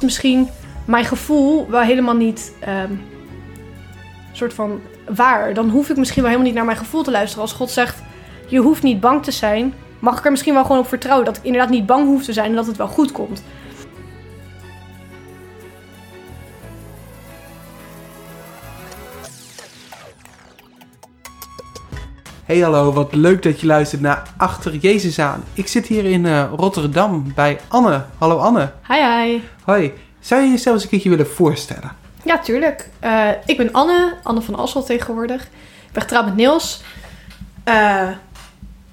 misschien mijn gevoel wel helemaal niet ehm, soort van waar. Dan hoef ik misschien wel helemaal niet naar mijn gevoel te luisteren. Als God zegt, je hoeft niet bang te zijn, mag ik er misschien wel gewoon op vertrouwen dat ik inderdaad niet bang hoef te zijn en dat het wel goed komt. Hey hallo, wat leuk dat je luistert naar Achter Jezus aan. Ik zit hier in eh, Rotterdam bij Anne. Hallo Anne. Hi hi. Hoi. Zou je jezelf eens een keertje willen voorstellen? Ja, tuurlijk. Eh, ik ben Anne, Anne van Assel tegenwoordig. Ik ben getrouwd met Niels. eh,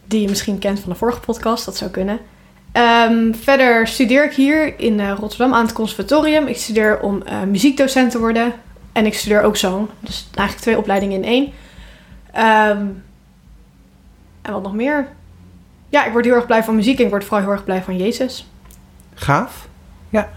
die je misschien kent van de vorige podcast, dat zou kunnen. Ehm, verder studeer ik hier in Rotterdam aan het conservatorium. Ik studeer om muziekdocent te worden. En ik studeer ook zang. Dus eigenlijk twee opleidingen in één. Ehm, en wat nog meer? Ja, ik word heel erg blij van muziek en ik word vooral heel erg blij van Jezus. Gaaf. Ja.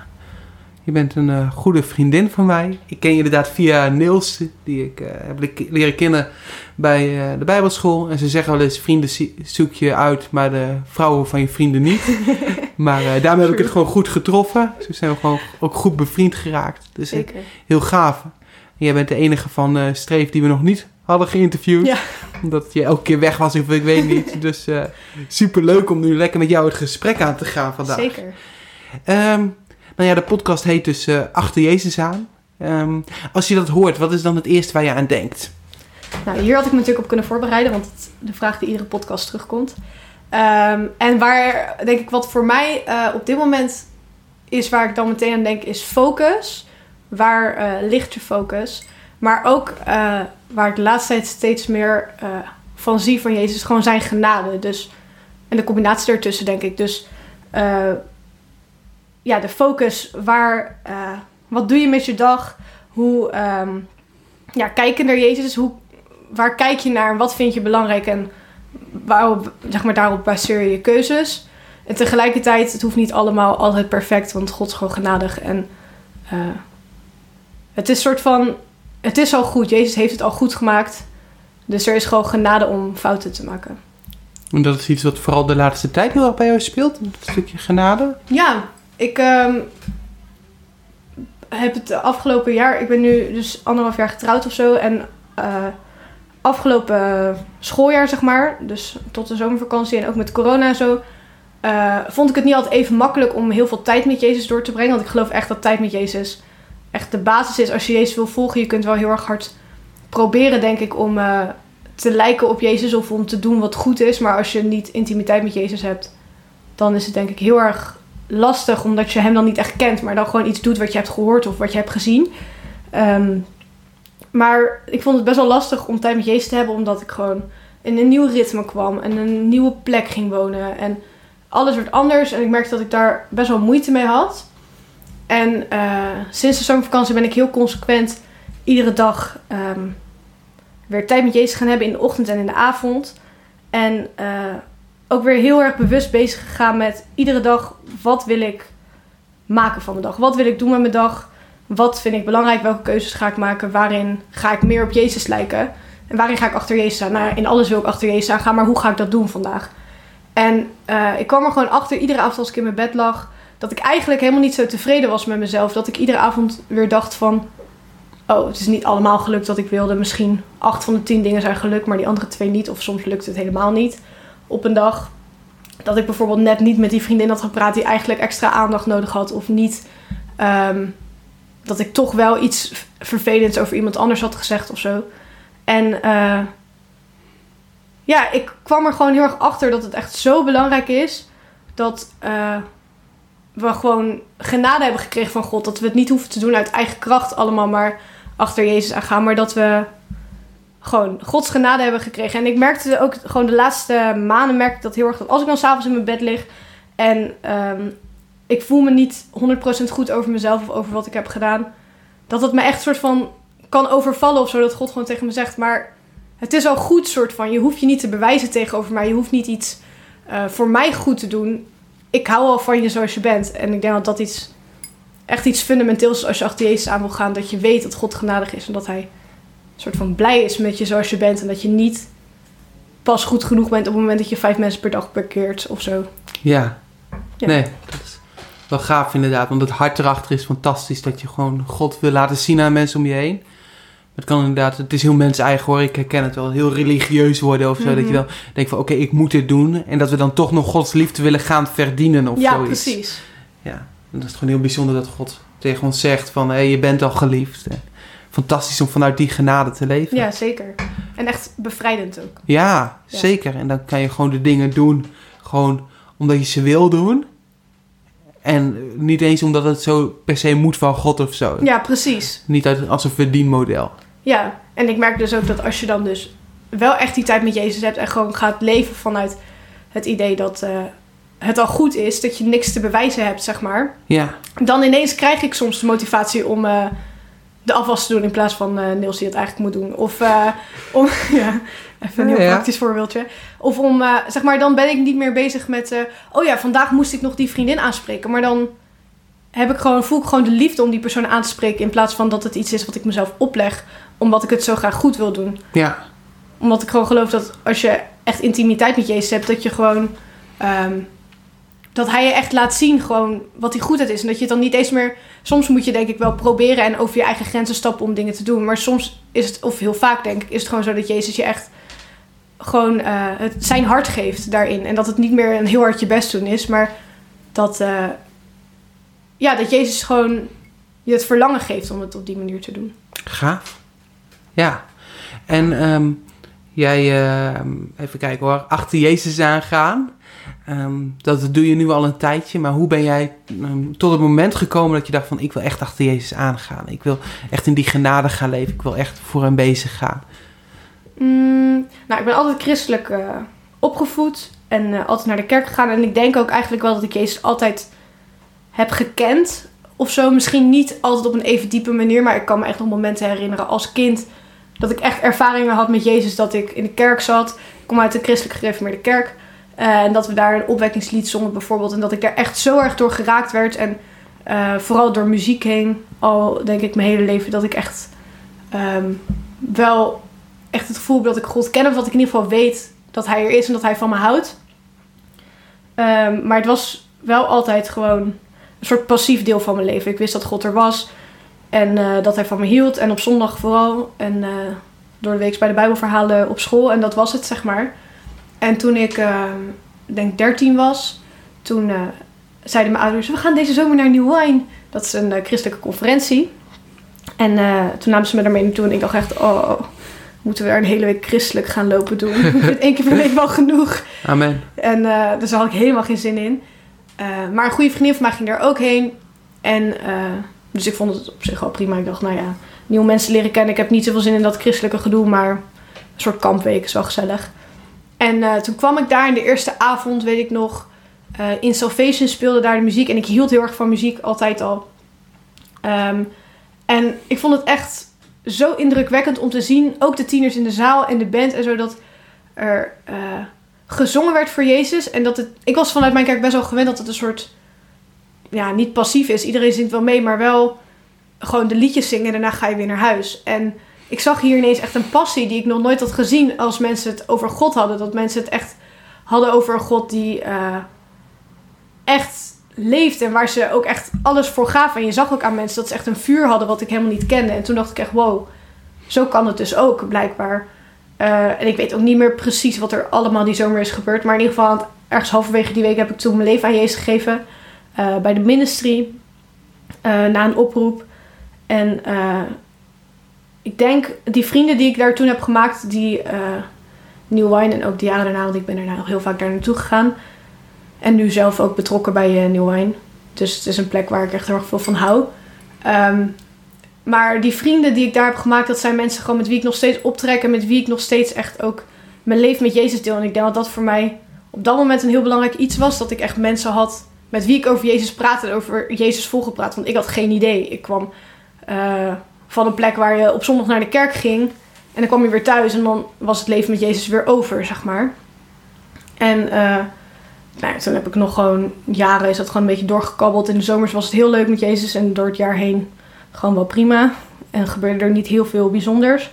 Je bent een eh, goede vriendin van mij. Ik ken je inderdaad via Niels, die ik eh, heb le- leren kennen bij eh, de Bijbelschool. En ze zeggen wel eens, vrienden zoek je uit, maar de vrouwen van je vrienden niet. maar eh, daarmee heb ik het gewoon goed getroffen. Zo zijn we gewoon ook goed bevriend geraakt. Dus Zeker. heel gaaf. En jij bent de enige van eh Streef die we nog niet hadden geïnterviewd. Ja. Omdat je elke keer weg was of ik weet niet. Dus eh super leuk om nu lekker met jou het gesprek aan te gaan vandaag. Zeker. Ehm, nou ja, de podcast heet dus eh, Achter Jezus aan. Ehm, als je dat hoort, wat is dan het eerste waar je aan denkt? Nou, hier had ik me natuurlijk op kunnen voorbereiden, want het, de vraag die iedere podcast terugkomt. Ehm, en waar, denk ik, wat voor mij eh, op dit moment is waar ik dan meteen aan denk, is focus. Waar ligt je focus? Maar ook eh, waar ik de laatste tijd steeds meer eh, van zie van Jezus, gewoon zijn genade. Dus, en de combinatie ertussen, denk ik. Dus eh, ja, de focus, waar, wat doe je met je dag? Hoe ehm, ja, kijken naar Jezus, hoe, waar kijk je naar en wat vind je belangrijk en waarop, zeg maar, daarop baseer je je keuzes. En tegelijkertijd, het hoeft niet allemaal altijd perfect, want God is gewoon genadig. En het is een soort van, het is al goed. Jezus heeft het al goed gemaakt. Dus er is gewoon genade om fouten te maken. En dat is iets wat vooral de laatste tijd heel erg bij jou speelt. Een stukje genade. Ja, ik ehm, heb het afgelopen jaar, ik ben nu dus anderhalf jaar getrouwd of zo. En eh, afgelopen schooljaar, zeg maar, dus tot de zomervakantie en ook met corona en zo, eh, vond ik het niet altijd even makkelijk om heel veel tijd met Jezus door te brengen. Want ik geloof echt dat tijd met Jezus echt de basis is. Als je Jezus wil volgen, je kunt wel heel erg hard proberen, denk ik, om eh, te lijken op Jezus of om te doen wat goed is. Maar als je niet intimiteit met Jezus hebt, dan is het denk ik heel erg lastig, omdat je hem dan niet echt kent, maar dan gewoon iets doet wat je hebt gehoord of wat je hebt gezien. Ehm, maar ik vond het best wel lastig om tijd met Jezus te hebben, omdat ik gewoon in een nieuw ritme kwam en een nieuwe plek ging wonen. En alles werd anders en ik merkte dat ik daar best wel moeite mee had. En eh, sinds de zomervakantie ben ik heel consequent iedere dag ehm, weer tijd met Jezus gaan hebben in de ochtend en in de avond. En eh, ook weer heel erg bewust bezig gegaan met iedere dag wat wil ik maken van mijn dag. Wat wil ik doen met mijn dag? Wat vind ik belangrijk? Welke keuzes ga ik maken? Waarin ga ik meer op Jezus lijken? En waarin ga ik achter Jezus aan? Nou, in alles wil ik achter Jezus aan gaan, maar hoe ga ik dat doen vandaag? En eh, ik kwam er gewoon achter, iedere avond als ik in mijn bed lag, dat ik eigenlijk helemaal niet zo tevreden was met mezelf. Dat ik iedere avond weer dacht van, oh, het is niet allemaal gelukt wat ik wilde. Misschien acht van de tien dingen zijn gelukt, maar die andere twee niet. Of soms lukt het helemaal niet op een dag. Dat ik bijvoorbeeld net niet met die vriendin had gepraat die eigenlijk extra aandacht nodig had. Of niet ehm, dat ik toch wel iets vervelends over iemand anders had gezegd of zo. En eh, ja, ik kwam er gewoon heel erg achter dat het echt zo belangrijk is dat eh, we gewoon genade hebben gekregen van God. Dat we het niet hoeven te doen uit eigen kracht allemaal, maar achter Jezus aan gaan. Maar dat we gewoon Gods genade hebben gekregen. En ik merkte ook gewoon de laatste maanden merkte ik dat heel erg. Dat als ik dan s'avonds in mijn bed lig en ehm, ik voel me niet 100% goed over mezelf of over wat ik heb gedaan. Dat het me echt soort van kan overvallen of zo. Dat God gewoon tegen me zegt. Maar het is al goed soort van. Je hoeft je niet te bewijzen tegenover mij. Je hoeft niet iets eh, voor mij goed te doen. Ik hou al van je zoals je bent. En ik denk dat dat iets, echt iets fundamenteels is als je achter Jezus aan wil gaan. Dat je weet dat God genadig is. En dat hij een soort van blij is met je zoals je bent. En dat je niet pas goed genoeg bent op het moment dat je vijf mensen per dag parkeert of zo. Ja. Ja. Nee, dat is wel gaaf inderdaad. Want het hart erachter is fantastisch. Dat je gewoon God wil laten zien aan mensen om je heen. Het kan inderdaad, het is heel mens eigen hoor. Ik herken het wel. Heel religieus worden of zo. Dat je Mhm. dan denkt van oké, ik moet dit doen. En dat we dan toch nog Gods liefde willen gaan verdienen of ja, zoiets. precies. Ja, en dat is gewoon heel bijzonder dat God tegen ons zegt van... hé, je bent al geliefd. Fantastisch om vanuit die genade te leven. Ja, zeker. En echt bevrijdend ook. Ja, Ja. zeker. En dan kan je gewoon de dingen doen... gewoon omdat je ze wil doen. En niet eens omdat het zo per se moet van God of zo. Ja, precies. Niet uit, als een verdienmodel. Ja, en ik merk dus ook dat als je dan dus wel echt die tijd met Jezus hebt en gewoon gaat leven vanuit het idee dat eh, het al goed is, dat je niks te bewijzen hebt, zeg maar. Ja, Dan ineens krijg ik soms de motivatie om eh, de afwas te doen in plaats van eh Niels die het eigenlijk moet doen. Of om, ja, even een heel Ja, ja. praktisch voorbeeldje. Of om, zeg maar, dan ben ik niet meer bezig met, oh ja, vandaag moest ik nog die vriendin aanspreken. Maar dan heb ik gewoon, voel ik gewoon de liefde om die persoon aan te spreken in plaats van dat het iets is wat ik mezelf opleg, omdat ik het zo graag goed wil doen ja, omdat ik gewoon geloof dat als je echt intimiteit met Jezus hebt, dat je gewoon. ehm, dat hij je echt laat zien gewoon wat hij goed is. En dat je het dan niet eens meer. Soms moet je denk ik wel proberen en over je eigen grenzen stappen om dingen te doen. Maar soms is het, of heel vaak denk ik, is het gewoon zo dat Jezus je echt gewoon eh, het, zijn hart geeft daarin. En dat het niet meer een heel hard je best doen is, maar dat. eh, ja, dat Jezus gewoon je het verlangen geeft om het op die manier te doen. gaaf. Ja. En ehm, jij, ehm, even kijken hoor, achter Jezus aangaan. Ehm, dat doe je nu al een tijdje, maar hoe ben jij tot het moment gekomen dat je dacht van ik wil echt achter Jezus aangaan. Ik wil echt in die genade gaan leven. Ik wil echt voor hem bezig gaan. Mm, nou, ik ben altijd christelijk eh, opgevoed en eh, altijd naar de kerk gegaan. En ik denk ook eigenlijk wel dat ik Jezus altijd heb gekend. Of zo, misschien niet altijd op een even diepe manier. Maar ik kan me echt nog momenten herinneren als kind. Dat ik echt ervaringen had met Jezus. Dat ik in de kerk zat. Ik kom uit een christelijk gereformeerde kerk. eh, en dat we daar een opwekkingslied zongen bijvoorbeeld. En dat ik daar echt zo erg door geraakt werd. En eh, vooral door muziek heen. Al denk ik mijn hele leven dat ik echt ehm, wel echt het gevoel heb dat ik God ken. Of dat ik in ieder geval weet dat hij er is en dat hij van me houdt. Ehm, maar het was wel altijd gewoon een soort passief deel van mijn leven. Ik wist dat God er was. En eh, dat hij van me hield. En op zondag vooral. En eh, door de week bij de Bijbelverhalen op school. En dat was het, zeg maar. En toen ik, eh, denk 13 was. Toen zeiden mijn ouders... We gaan deze zomer naar New Wine. Dat is een christelijke conferentie. En toen namen ze me daarmee naartoe. En ik dacht echt... Oh, moeten we daar een hele week christelijk gaan lopen doen? één keer per week wel genoeg. Amen. En dus daar had ik helemaal geen zin in. Eh, maar een goede vriendin van mij ging daar ook heen. En eh, dus ik vond het op zich wel prima. Ik dacht, nou ja, nieuwe mensen leren kennen. Ik heb niet zoveel zin in dat christelijke gedoe, maar een soort kampweek is wel gezellig. En eh, toen kwam ik daar in de eerste avond, weet ik nog, in Salvation speelde daar de muziek. En ik hield heel erg van muziek, altijd al. Ehm, en ik vond het echt zo indrukwekkend om te zien, ook de tieners in de zaal en de band en zo, dat er gezongen werd voor Jezus. En dat het, ik was vanuit mijn kerk best wel gewend dat het een soort, ja, niet passief is. Iedereen zingt wel mee, maar wel gewoon de liedjes zingen en daarna ga je weer naar huis. En ik zag hier ineens echt een passie die ik nog nooit had gezien als mensen het over God hadden. Dat mensen het echt hadden over een God die eh, echt leeft en waar ze ook echt alles voor gaven. En je zag ook aan mensen dat ze echt een vuur hadden wat ik helemaal niet kende. En toen dacht ik echt, wow, zo kan het dus ook blijkbaar. Eh, en ik weet ook niet meer precies wat er allemaal die zomer is gebeurd. Maar in ieder geval, ergens halverwege die week heb ik toen mijn leven aan Jezus gegeven. eh, bij de ministry. eh, na een oproep. En ik denk, die vrienden die ik daar toen heb gemaakt, die New Wine en ook de jaren daarna, want ik ben daarna nog heel vaak daar naartoe gegaan. En nu zelf ook betrokken bij New Wine. Dus het is een plek waar ik echt heel erg veel van hou. Ehm, maar die vrienden die ik daar heb gemaakt, dat zijn mensen gewoon met wie ik nog steeds optrek. En met wie ik nog steeds echt ook mijn leven met Jezus deel. En ik denk dat dat voor mij op dat moment een heel belangrijk iets was. Dat ik echt mensen had met wie ik over Jezus praatte en over Jezus volgen praat. Want ik had geen idee. Ik kwam eh, van een plek waar je op zondag naar de kerk ging. En dan kwam je weer thuis en dan was het leven met Jezus weer over, zeg maar. En eh, nou, toen heb ik nog gewoon jaren is dat gewoon een beetje doorgekabbeld. In de zomers was het heel leuk met Jezus en door het jaar heen gewoon wel prima. En gebeurde er niet heel veel bijzonders.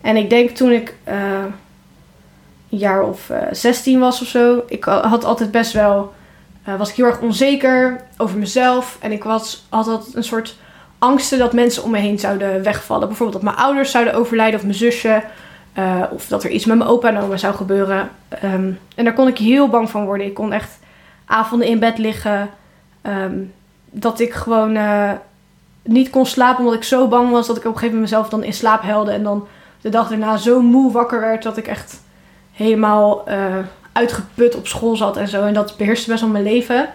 En ik denk toen ik eh, een jaar of eh 16 was of zo, ik had altijd best wel eh, was ik heel erg onzeker over mezelf. En ik was, had altijd een soort angsten dat mensen om me heen zouden wegvallen. Bijvoorbeeld dat mijn ouders zouden overlijden of mijn zusje. of dat er iets met mijn opa en oma zou gebeuren. Ehm, en daar kon ik heel bang van worden. Ik kon echt avonden in bed liggen. Ehm, dat ik gewoon niet kon slapen omdat ik zo bang was dat ik op een gegeven moment mezelf dan in slaap helde. En dan de dag daarna zo moe wakker werd dat ik echt helemaal eh, uitgeput op school zat en zo. En dat beheerste best wel mijn leven.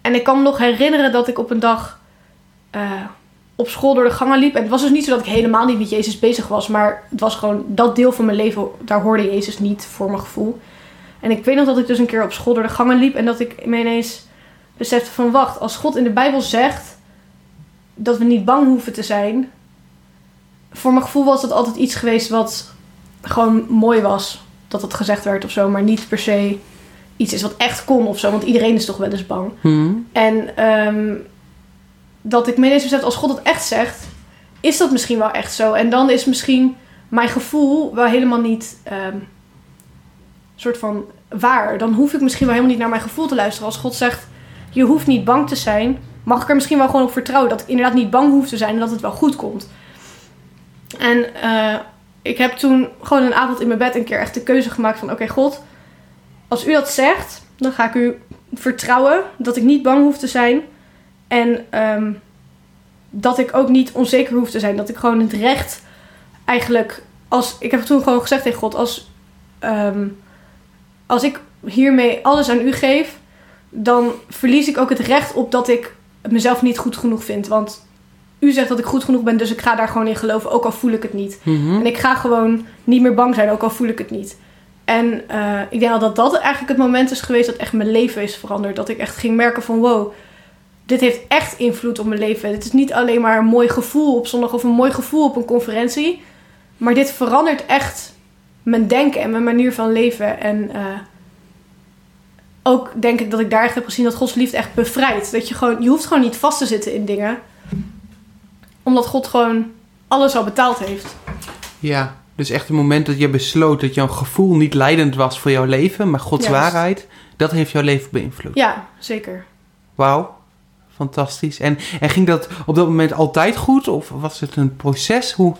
En ik kan me nog herinneren dat ik op een dag eh, op school door de gangen liep. En het was dus niet zo dat ik helemaal niet met Jezus bezig was. Maar het was gewoon dat deel van mijn leven, daar hoorde Jezus niet voor mijn gevoel. En ik weet nog dat ik dus een keer op school door de gangen liep. En dat ik me ineens besefte van wacht, als God in de Bijbel zegt dat we niet bang hoeven te zijn. Voor mijn gevoel was dat altijd iets geweest wat gewoon mooi was. Dat het gezegd werd of zo. Maar niet per se iets is wat echt kon of zo. Want iedereen is toch wel eens bang. Hm. En ehm, dat ik me ineens besef, als God het echt zegt, is dat misschien wel echt zo. En dan is misschien mijn gevoel wel helemaal niet ehm, soort van waar. Dan hoef ik misschien wel helemaal niet naar mijn gevoel te luisteren. Als God zegt, je hoeft niet bang te zijn, mag ik er misschien wel gewoon op vertrouwen dat ik inderdaad niet bang hoef te zijn en dat het wel goed komt. En eh, ik heb toen gewoon een avond in mijn bed een keer echt de keuze gemaakt van, oké God, als u dat zegt, dan ga ik u vertrouwen dat ik niet bang hoef te zijn. En ehm, dat ik ook niet onzeker hoef te zijn. Dat ik gewoon het recht eigenlijk. Als, ik heb toen gewoon gezegd tegen God: als, ehm, als ik hiermee alles aan u geef, dan verlies ik ook het recht op dat ik mezelf niet goed genoeg vind. Want u zegt dat ik goed genoeg ben, dus ik ga daar gewoon in geloven, ook al voel ik het niet. Mhm. En ik ga gewoon niet meer bang zijn, ook al voel ik het niet. En eh, ik denk dat dat eigenlijk het moment is geweest dat echt mijn leven is veranderd. Dat ik echt ging merken van wow, dit heeft echt invloed op mijn leven. Het is niet alleen maar een mooi gevoel op zondag of een mooi gevoel op een conferentie. Maar dit verandert echt mijn denken en mijn manier van leven. En eh, ook denk ik dat ik daar echt heb gezien dat Gods liefde echt bevrijdt. Dat je gewoon, je hoeft gewoon niet vast te zitten in dingen. Omdat God gewoon alles al betaald heeft. Ja, dus echt het moment dat je besloot dat jouw gevoel niet leidend was voor jouw leven, maar Gods Juist. waarheid, dat heeft jouw leven beïnvloed. Ja, zeker. Wauw, fantastisch. En, en ging dat op dat moment altijd goed of was het een proces? Hoe?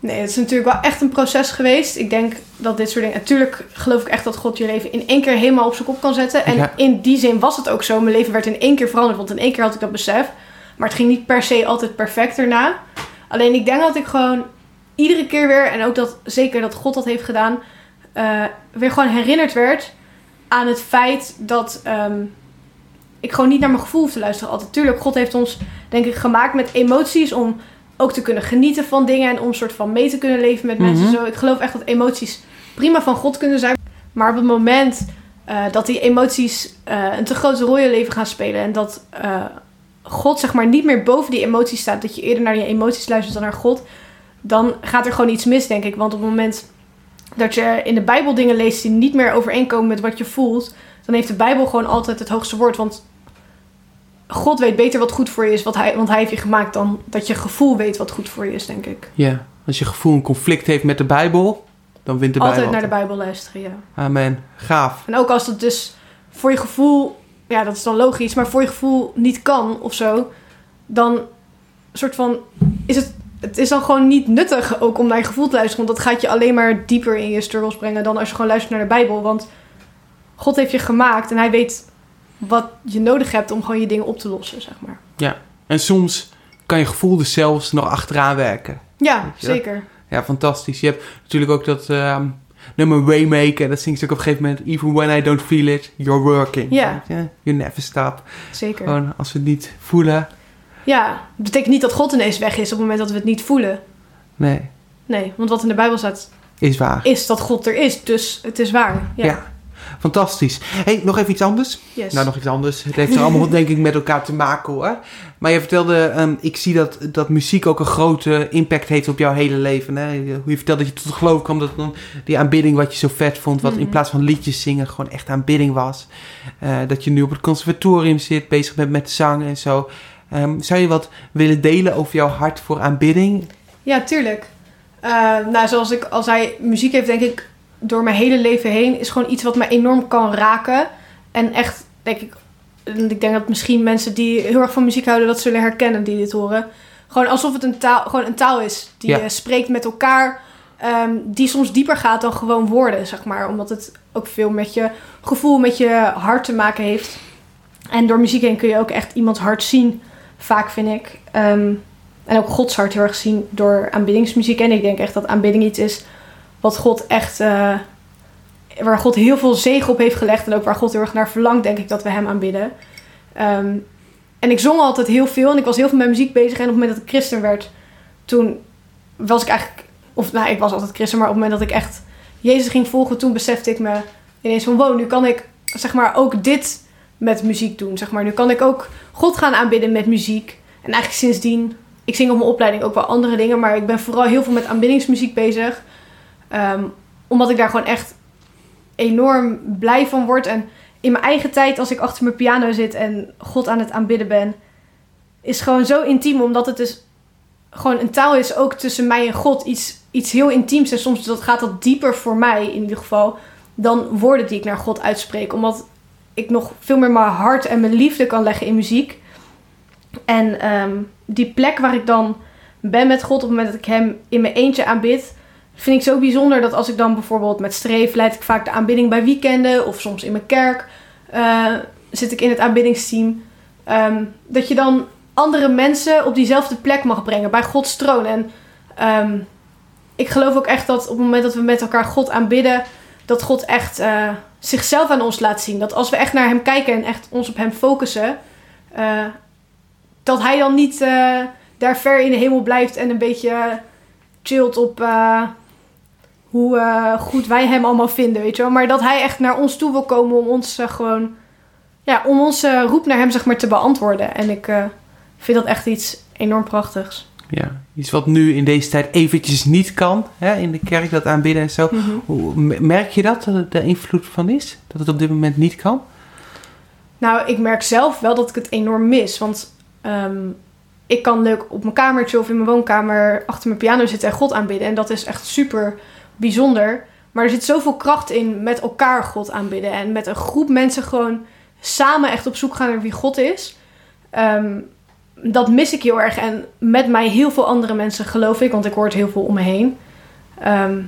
Nee, het is natuurlijk wel echt een proces geweest. Ik denk dat dit soort dingen... Natuurlijk geloof ik echt dat God je leven in één keer helemaal op zijn kop kan zetten. En Ja. in die zin was het ook zo. Mijn leven werd in één keer veranderd. Want in één keer had ik dat besef. Maar het ging niet per se altijd perfect erna. Alleen ik denk dat ik gewoon iedere keer weer... En ook dat zeker dat God dat heeft gedaan... eh, weer gewoon herinnerd werd aan het feit dat... ehm, ik gewoon niet naar mijn gevoel hoef te luisteren altijd. Tuurlijk, God heeft ons denk ik gemaakt met emoties om ook te kunnen genieten van dingen en om soort van mee te kunnen leven met mensen. Mhm. Zo, ik geloof echt dat emoties prima van God kunnen zijn. Maar op het moment eh, dat die emoties eh, een te grote rol in je leven gaan spelen en dat eh, God zeg maar niet meer boven die emoties staat, dat je eerder naar je emoties luistert dan naar God, dan gaat er gewoon iets mis, denk ik. Want op het moment dat je in de Bijbel dingen leest die niet meer overeenkomen met wat je voelt, dan heeft de Bijbel gewoon altijd het hoogste woord. Want God weet beter wat goed voor je is, wat hij, want hij heeft je gemaakt dan dat je gevoel weet wat goed voor je is, denk ik. Ja, als je gevoel een conflict heeft met de Bijbel, dan wint de altijd Bijbel. naar de Bijbel luisteren, ja. Amen. Gaaf. En ook als dat dus voor je gevoel, ja, dat is dan logisch, maar voor je gevoel niet kan of zo, dan soort van is het. Het is dan gewoon niet nuttig ook om naar je gevoel te luisteren. Want dat gaat je alleen maar dieper in je struggles brengen dan als je gewoon luistert naar de Bijbel. Want God heeft je gemaakt en hij weet wat je nodig hebt om gewoon je dingen op te lossen, zeg maar. En soms kan je gevoel dus zelfs nog achteraan werken. Ja, zeker. Ja, fantastisch. Je hebt natuurlijk ook dat ehm, nummer Waymaker. Dat zingt ze ook op een gegeven moment. Even when I don't feel it, you're working. Ja. You never stop. Zeker. Gewoon als we het niet voelen. Ja, het betekent niet dat God ineens weg is op het moment dat we het niet voelen. Nee, Nee, want wat in de Bijbel staat is waar. is dat God er is. Dus het is waar. Ja. Ja. Fantastisch. hey, nog even iets anders. Yes. Nou, nog iets anders. Het heeft er allemaal denk ik met elkaar te maken hoor. Maar je vertelde, ehm, ik zie dat, dat muziek ook een grote impact heeft op jouw hele leven. Hè? Hoe je vertelde dat je tot geloof kwam dat dan die aanbidding wat je zo vet vond, wat in Mhm. plaats van liedjes zingen gewoon echt aanbidding was. Eh, dat je nu op het conservatorium zit, bezig bent met zang en zo. Ehm, zou je wat willen delen over jouw hart voor aanbidding? Ja, tuurlijk. Eh, nou, zoals ik al zei, muziek heeft denk ik door mijn hele leven heen... is gewoon iets wat me enorm kan raken. En echt denk ik, ik denk dat misschien mensen die heel erg van muziek houden dat zullen herkennen die dit horen. Gewoon alsof het een taal, gewoon een taal is die Ja. je spreekt met elkaar, ehm, die soms dieper gaat dan gewoon woorden, zeg maar. Omdat het ook veel met je gevoel, met je hart te maken heeft. En door muziek heen kun je ook echt iemands hart zien, vaak vind ik. Ehm, en ook Gods hart heel erg zien door aanbiddingsmuziek. En ik denk echt dat aanbidding iets is wat God echt... eh, waar God heel veel zegen op heeft gelegd. En ook waar God heel erg naar verlangt, denk ik, dat we hem aanbidden. Ehm, en ik zong altijd heel veel. En ik was heel veel met muziek bezig. En op het moment dat ik christen werd, toen was ik eigenlijk... Of nou, ik was altijd christen. Maar op het moment dat ik echt Jezus ging volgen, toen besefte ik me ineens van... Wow, nu kan ik zeg maar ook dit met muziek doen. Zeg maar. Nu kan ik ook God gaan aanbidden met muziek. En eigenlijk sindsdien... Ik zing op mijn opleiding ook wel andere dingen. Maar ik ben vooral heel veel met aanbiddingsmuziek bezig. Ehm, omdat ik daar gewoon echt enorm blij van word. En in mijn eigen tijd, als ik achter mijn piano zit en God aan het aanbidden ben, is gewoon zo intiem, omdat het dus gewoon een taal is ook tussen mij en God. Iets, iets heel intiems. En soms dat gaat dat dieper voor mij in ieder geval dan woorden die ik naar God uitspreek. Omdat ik nog veel meer mijn hart en mijn liefde kan leggen in muziek. En ehm, die plek waar ik dan ben met God op het moment dat ik hem in mijn eentje aanbid, vind ik zo bijzonder dat als ik dan bijvoorbeeld met streef leid ik vaak de aanbidding bij weekenden of soms in mijn kerk eh, zit ik in het aanbiddingsteam. Ehm, dat je dan andere mensen op diezelfde plek mag brengen bij Gods troon. En ehm, ik geloof ook echt dat op het moment dat we met elkaar God aanbidden, dat God echt eh, zichzelf aan ons laat zien. Dat als we echt naar Hem kijken en echt ons op Hem focussen, eh, dat Hij dan niet daar ver in de hemel blijft en een beetje chillt op hoe eh, goed wij Hem allemaal vinden, weet je wel. Maar dat Hij echt naar ons toe wil komen om ons eh, gewoon, ja, om onze roep naar Hem zeg maar te beantwoorden. En ik eh, vind dat echt iets enorm prachtigs. Ja, iets wat nu in deze tijd eventjes niet kan, hè, in de kerk, dat aanbidden en zo. Hoe, m- merk je dat, dat het de invloed van is? Dat het op dit moment niet kan? Nou, ik merk zelf wel dat ik het enorm mis. Want ehm, ik kan leuk op mijn kamertje of in mijn woonkamer achter mijn piano zitten en God aanbidden. En dat is echt super bijzonder. Maar er zit zoveel kracht in met elkaar God aanbidden. En met een groep mensen gewoon samen echt op zoek gaan naar wie God is. Ehm, dat mis ik heel erg. En met mij heel veel andere mensen, geloof ik. Want ik hoor het heel veel om me heen. Ehm,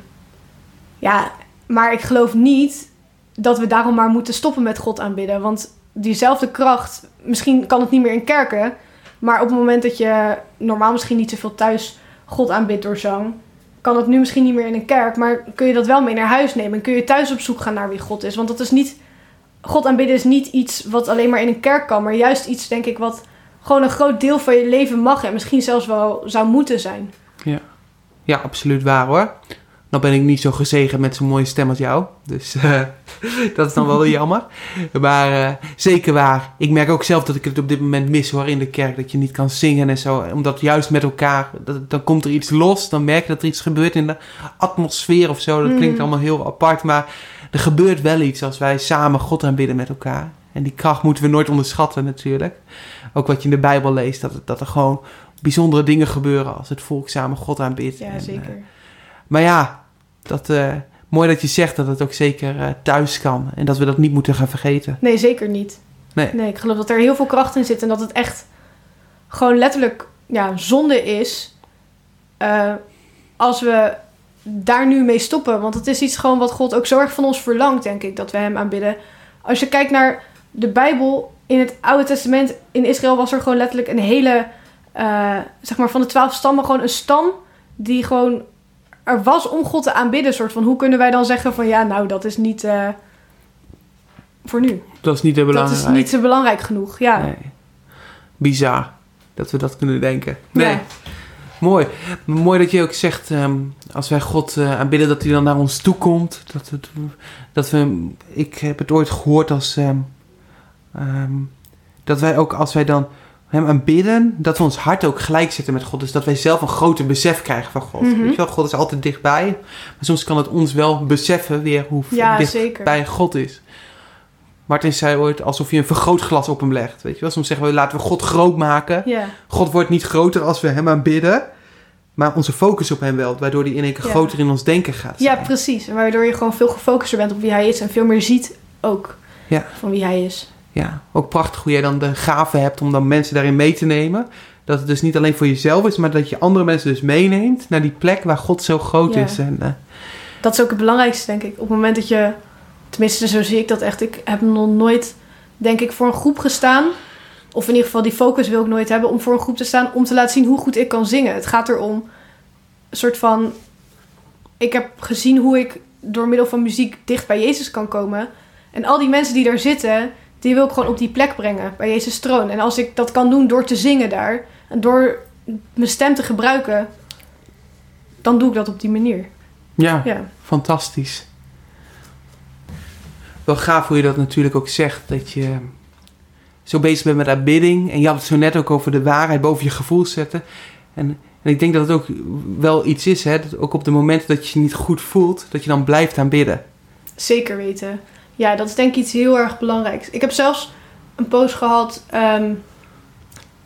ja, maar ik geloof niet dat we daarom maar moeten stoppen met God aanbidden. Want diezelfde kracht, misschien kan het niet meer in kerken. Maar op het moment dat je normaal misschien niet zoveel thuis God aanbidt door zang, kan het nu misschien niet meer in een kerk. Maar kun je dat wel mee naar huis nemen en kun je thuis op zoek gaan naar wie God is. Want dat is niet. God aanbidden is niet iets wat alleen maar in een kerk kan, maar juist iets, denk ik, wat gewoon een groot deel van je leven mag en misschien zelfs wel zou moeten zijn. Ja, absoluut waar hoor. Dan ben ik niet zo gezegend met zo'n mooie stem als jou. Dus eh, dat is dan wel jammer. Maar eh, zeker waar. Ik merk ook zelf dat ik het op dit moment mis hoor in de kerk. Dat je niet kan zingen en zo. Omdat juist met elkaar, dat, dan komt er iets los. Dan merk je dat er iets gebeurt in de atmosfeer of zo. Dat klinkt Mhm. allemaal heel apart. Maar er gebeurt wel iets als wij samen God aanbidden met elkaar. En die kracht moeten we nooit onderschatten natuurlijk. Ook wat je in de Bijbel leest. Dat, dat er gewoon bijzondere dingen gebeuren als het volk samen God aanbidt. Ja, En, eh, zeker. Maar ja, dat, eh, mooi dat je zegt dat het ook zeker eh, thuis kan. En dat we dat niet moeten gaan vergeten. Nee, zeker niet. Nee. Nee, ik geloof dat er heel veel kracht in zit en dat het echt gewoon letterlijk ja, zonde is eh, als we daar nu mee stoppen. Want het is iets gewoon wat God ook zo erg van ons verlangt, denk ik, dat we Hem aanbidden. Als je kijkt naar de Bijbel in het Oude Testament, in Israël was er gewoon letterlijk een hele, zeg maar van de twaalf stammen, gewoon een stam die gewoon er was om God te aanbidden. Soort van, hoe kunnen wij dan zeggen van ja, nou, dat is niet eh, voor nu. Dat is niet te Dat belangrijk. is niet zo belangrijk genoeg, ja. Nee. Bizar dat we dat kunnen denken. Nee. Ja. Mooi. Mooi dat je ook zegt, ehm, als wij God eh, aanbidden, dat hij dan naar ons toe komt. Dat, dat we, ik heb het ooit gehoord als, ehm, ehm, dat wij ook als wij dan hem aanbidden, dat we ons hart ook gelijk zetten met God. Dus dat wij zelf een groter besef krijgen van God. Mhm. Weet je wel, God is altijd dichtbij. Maar soms kan het ons wel beseffen weer hoe Ja, dichtbij. God is. Martin zei ooit alsof je een vergrootglas op hem legt. Weet je wel? Soms zeggen we laten we God groot maken. Ja, God wordt niet groter als we hem aanbidden. Maar onze focus op hem wel. Waardoor hij in één keer Ja. groter in ons denken gaat ja, zijn. precies. En Waardoor je gewoon veel gefocuster bent op wie hij is en veel meer ziet ook Ja. van wie hij is. Ja, ook prachtig hoe jij dan de gave hebt om dan mensen daarin mee te nemen. Dat het dus niet alleen voor jezelf is, maar dat je andere mensen dus meeneemt naar die plek waar God zo groot Ja. is. En, eh, Dat is ook het belangrijkste, denk ik. Op het moment dat je, tenminste zo zie ik dat echt. Ik heb nog nooit, denk ik, voor een groep gestaan. Of in ieder geval die focus wil ik nooit hebben om voor een groep te staan. Om te laten zien hoe goed ik kan zingen. Het gaat erom een soort van... Ik heb gezien hoe ik door middel van muziek dicht bij Jezus kan komen. En al die mensen die daar zitten, die wil ik gewoon op die plek brengen. Bij Jezus troon. En als ik dat kan doen door te zingen daar. En door mijn stem te gebruiken. Dan doe ik dat op die manier. ja, Ja. fantastisch. Wel gaaf hoe je dat natuurlijk ook zegt. Dat je zo bezig bent met aanbidding. En je had het zo net ook over de waarheid boven je gevoel zetten. En, en ik denk dat het ook wel iets is. Hè, dat ook op de momenten dat je je niet goed voelt. Dat je dan blijft aanbidden. Zeker weten. Ja, dat is denk ik iets heel erg belangrijks. Ik heb zelfs een post gehad. ehm,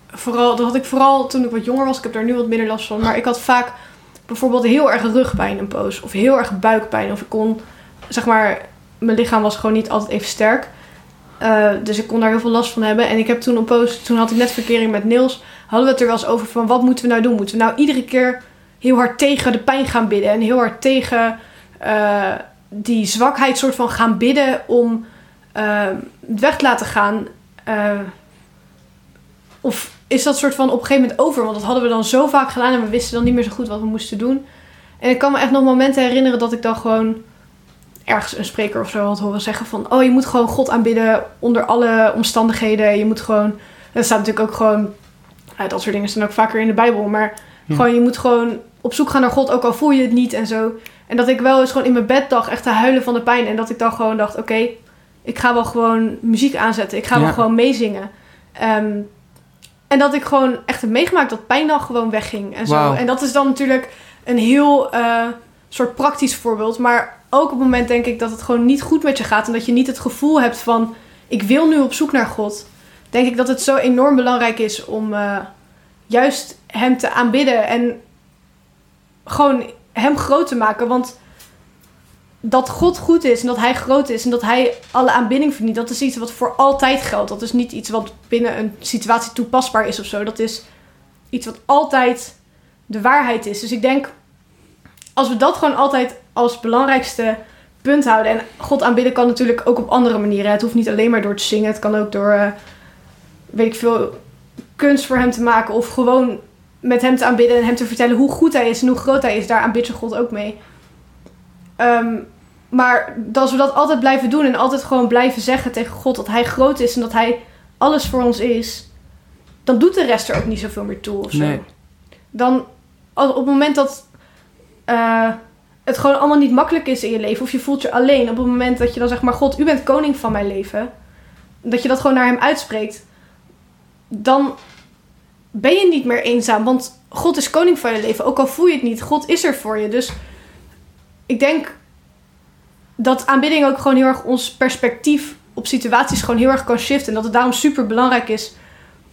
vooral, dat had ik vooral toen ik wat jonger was. Ik heb daar nu wat minder last van. Maar ik had vaak bijvoorbeeld heel erg rugpijn een post. Of heel erg buikpijn. Of ik kon, zeg maar, mijn lichaam was gewoon niet altijd even sterk. Eh, dus ik kon daar heel veel last van hebben. En ik heb toen een post, toen had ik net verkering met Niels. Hadden we het er wel eens over van wat moeten we nou doen? Moeten we nou iedere keer heel hard tegen de pijn gaan bidden? En heel hard tegen... eh, die zwakheid soort van gaan bidden om eh, het weg te laten gaan. Eh, of is dat soort van op een gegeven moment over? Want dat hadden we dan zo vaak gedaan en we wisten dan niet meer zo goed wat we moesten doen. En ik kan me echt nog momenten herinneren dat ik dan gewoon ergens een spreker of zo had horen zeggen van... Oh, je moet gewoon God aanbidden onder alle omstandigheden. Je moet gewoon... Dat staat natuurlijk ook gewoon... ja, dat soort dingen staan ook vaker in de Bijbel. Maar Ja. gewoon, je moet gewoon op zoek gaan naar God, ook al voel je het niet en zo. En dat ik wel eens gewoon in mijn bed lag echt te huilen van de pijn. En dat ik dan gewoon dacht, oké, ik ga wel gewoon muziek aanzetten. Ik ga Ja. wel gewoon meezingen. Ehm, en dat ik gewoon echt heb meegemaakt dat pijn dan gewoon wegging en zo. En dat is dan natuurlijk een heel eh, soort praktisch voorbeeld. Maar ook op het moment denk ik dat het gewoon niet goed met je gaat. En dat je niet het gevoel hebt van, ik wil nu op zoek naar God. Denk ik dat het zo enorm belangrijk is om eh, juist hem te aanbidden. En gewoon hem groot te maken. Want dat God goed is en dat hij groot is en dat hij alle aanbidding verdient, dat is iets wat voor altijd geldt. Dat is niet iets wat binnen een situatie toepasbaar is of zo. Dat is iets wat altijd de waarheid is. Dus ik denk, als we dat gewoon altijd als belangrijkste punt houden. En God aanbidden kan natuurlijk ook op andere manieren. Het hoeft niet alleen maar door te zingen. Het kan ook door, eh, weet ik veel, kunst voor hem te maken. Of gewoon met hem te aanbidden en hem te vertellen hoe goed hij is en hoe groot hij is. Daar aanbidt je God ook mee. Ehm, maar als we dat altijd blijven doen en altijd gewoon blijven zeggen tegen God dat hij groot is en dat hij alles voor ons is, dan doet de rest er ook niet zoveel meer toe of zo. Nee. Dan, op het moment dat eh, het gewoon allemaal niet makkelijk is in je leven, of je voelt je alleen, op het moment dat je dan zegt, maar God, u bent koning van mijn leven, dat je dat gewoon naar hem uitspreekt, dan ben je niet meer eenzaam, want God is koning van je leven, ook al voel je het niet, God is er voor je. Dus ik denk dat aanbidding ook gewoon heel erg ons perspectief op situaties gewoon heel erg kan shiften. En dat het daarom super belangrijk is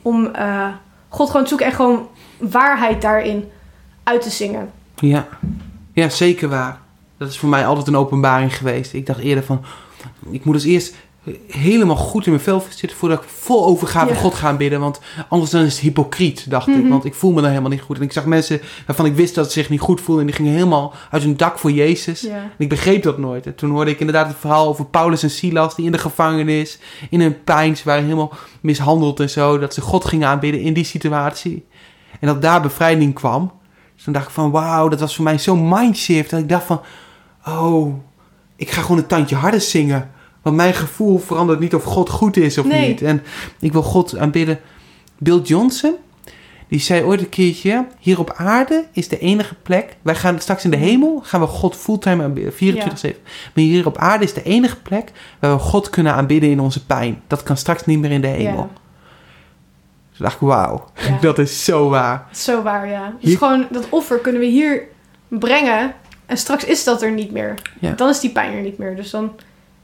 om eh, God gewoon te zoeken en gewoon waarheid daarin uit te zingen. Ja. ja, zeker waar. Dat is voor mij altijd een openbaring geweest. Ik dacht eerder van, ik moet dus eerst helemaal goed in mijn vel zitten voordat ik vol overgave Ja. God ga aanbidden. Want anders dan is het hypocriet, dacht ik. Mhm. Want ik voel me dan helemaal niet goed. En ik zag mensen waarvan ik wist dat ze zich niet goed voelden. En die gingen helemaal uit hun dak voor Jezus. Ja. En ik begreep dat nooit. En toen hoorde ik inderdaad het verhaal over Paulus en Silas die in de gevangenis, in hun pijn, ze waren helemaal mishandeld en zo. Dat ze God gingen aanbidden in die situatie. En dat daar bevrijding kwam. Dus toen dacht ik van wauw, dat was voor mij zo'n mindshift. Dat ik dacht van, oh, ik ga gewoon een tandje harder zingen. Want mijn gevoel verandert niet of God goed is of Nee. niet. En ik wil God aanbidden. Bill Johnson, die zei ooit een keertje: Hier op aarde is de enige plek. Wij gaan straks in de hemel, gaan we God fulltime aanbidden, 24-7. Maar hier op aarde is de enige plek waar we God kunnen aanbidden in onze pijn. Dat kan straks niet meer in de hemel. Ja. Dus dacht ik: Wauw, Ja. dat is zo waar. Zo waar, ja. Dus Hier- gewoon dat offer kunnen we hier brengen. En straks is dat er niet meer. Dan is die pijn er niet meer. Dus dan...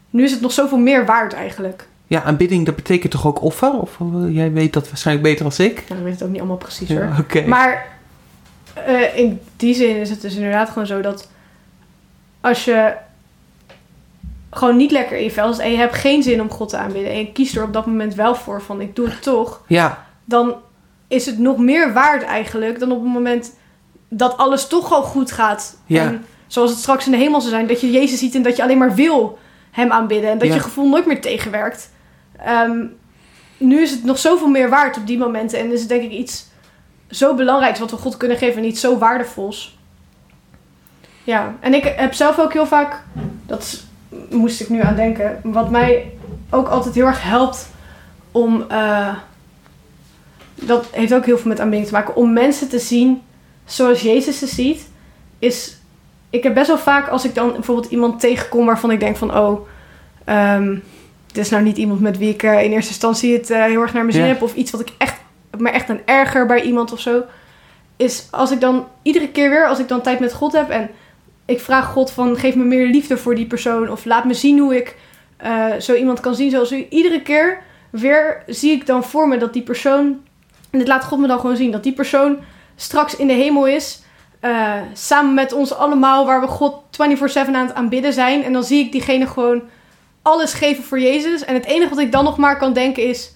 Nu is het nog zoveel meer waard eigenlijk. Ja, aanbidding, dat betekent toch ook offer? Of eh, jij weet dat waarschijnlijk beter als ik? Nou, ik weet het ook niet allemaal precies hoor. Ja. Maar eh, in die zin is het dus inderdaad gewoon zo dat als je gewoon niet lekker in je vel zit en je hebt geen zin om God te aanbidden en je kiest er op dat moment wel voor van ik doe het toch, Ja, dan is het nog meer waard eigenlijk dan op het moment dat alles toch al goed gaat. Ja. En zoals het straks in de hemel zal zijn, dat je Jezus ziet en dat je alleen maar wil hem aanbidden en dat Ja. je gevoel nooit meer tegenwerkt. Ehm, nu is het nog zoveel meer waard op die momenten en is het denk ik iets zo belangrijks wat we God kunnen geven en iets zo waardevols. Ja, en ik heb zelf ook heel vaak, dat moest ik nu aan denken, wat mij ook altijd heel erg helpt om, eh, dat heeft ook heel veel met aanbidding te maken, om mensen te zien zoals Jezus ze ziet, is, ik heb best wel vaak als ik dan bijvoorbeeld iemand tegenkom waarvan ik denk van, oh, ehm, dit is nou niet iemand met wie ik eh, in eerste instantie het eh, heel erg naar mijn zin heb, of iets wat ik echt, me echt een erger bij iemand of zo, is als ik dan iedere keer weer, als ik dan tijd met God heb en ik vraag God van geef me meer liefde voor die persoon of laat me zien hoe ik eh, zo iemand kan zien zoals u. Iedere keer weer zie ik dan voor me dat die persoon, en dit laat God me dan gewoon zien, dat die persoon straks in de hemel is, eh, samen met ons allemaal, waar we God 24/7 aan het aanbidden zijn. En dan zie ik diegene gewoon alles geven voor Jezus. En het enige wat ik dan nog maar kan denken is,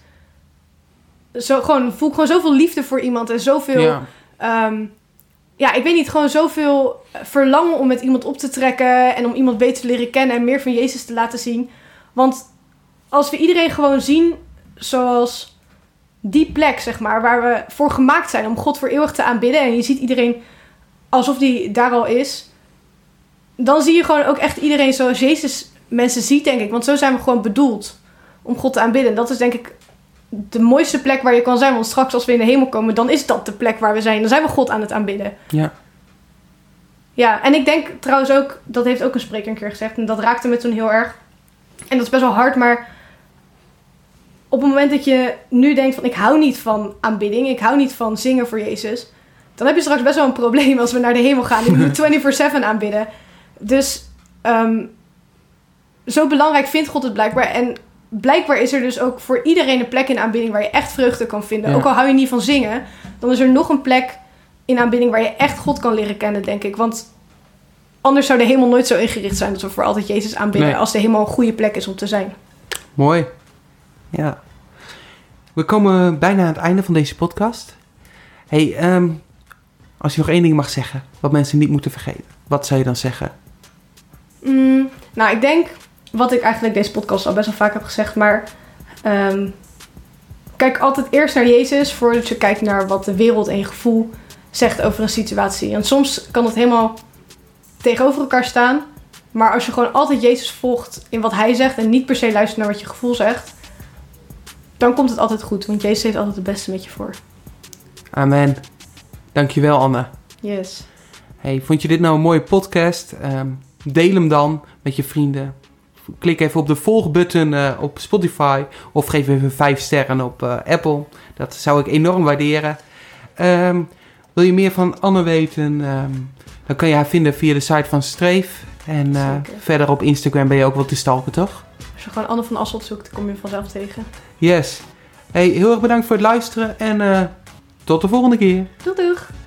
zo, gewoon, voel ik gewoon zoveel liefde voor iemand en zoveel ja, Ehm, ja, ik weet niet, gewoon zoveel verlangen om met iemand op te trekken en om iemand beter te leren kennen en meer van Jezus te laten zien. Want als we iedereen gewoon zien zoals die plek, zeg maar, waar we voor gemaakt zijn om God voor eeuwig te aanbidden en je ziet iedereen alsof die daar al is, dan zie je gewoon ook echt iedereen zoals Jezus mensen ziet, denk ik. Want zo zijn we gewoon bedoeld om God te aanbidden. En dat is denk ik de mooiste plek waar je kan zijn. Want straks als we in de hemel komen, dan is dat de plek waar we zijn. Dan zijn we God aan het aanbidden. ja, Ja, en ik denk trouwens ook, dat heeft ook een spreker een keer gezegd. En dat raakte me toen heel erg. En dat is best wel hard, maar op het moment dat je nu denkt van ik hou niet van aanbidding, ik hou niet van zingen voor Jezus, dan heb je straks best wel een probleem als we naar de hemel gaan en we 24/7 aanbidden. Dus ehm, zo belangrijk vindt God het blijkbaar. En blijkbaar is er dus ook voor iedereen een plek in aanbidding waar je echt vreugde kan vinden. Ja. Ook al hou je niet van zingen, dan is er nog een plek in aanbidding waar je echt God kan leren kennen, denk ik. Want anders zou de hemel nooit zo ingericht zijn dat we voor altijd Jezus aanbidden. Nee. Als de hemel een goede plek is om te zijn. mooi. Ja. We komen bijna aan het einde van deze podcast. hey, ehm, als je nog één ding mag zeggen, wat mensen niet moeten vergeten, wat zou je dan zeggen? Mm, nou, ik denk wat ik eigenlijk deze podcast al best wel vaak heb gezegd, maar ehm, kijk altijd eerst naar Jezus voordat je kijkt naar wat de wereld en je gevoel zegt over een situatie. En soms kan het helemaal tegenover elkaar staan, maar als je gewoon altijd Jezus volgt in wat hij zegt en niet per se luistert naar wat je gevoel zegt, dan komt het altijd goed, want Jezus heeft altijd het beste met je voor. Amen. Dankjewel Anne. Yes. Hey, vond je dit nou een mooie podcast? Ehm, deel hem dan met je vrienden. Klik even op de volgbutton eh, op Spotify of geef even 5 sterren op eh, Apple. Dat zou ik enorm waarderen. Ehm, wil je meer van Anne weten? Ehm, dan kan je haar vinden via de site van Streef. En eh, verder op Instagram ben je ook wel te stalken, toch? Als je gewoon Anne van Asselt zoekt, dan kom je vanzelf tegen. Yes. Hey, heel erg bedankt voor het luisteren en tot de volgende keer. Doei doeg!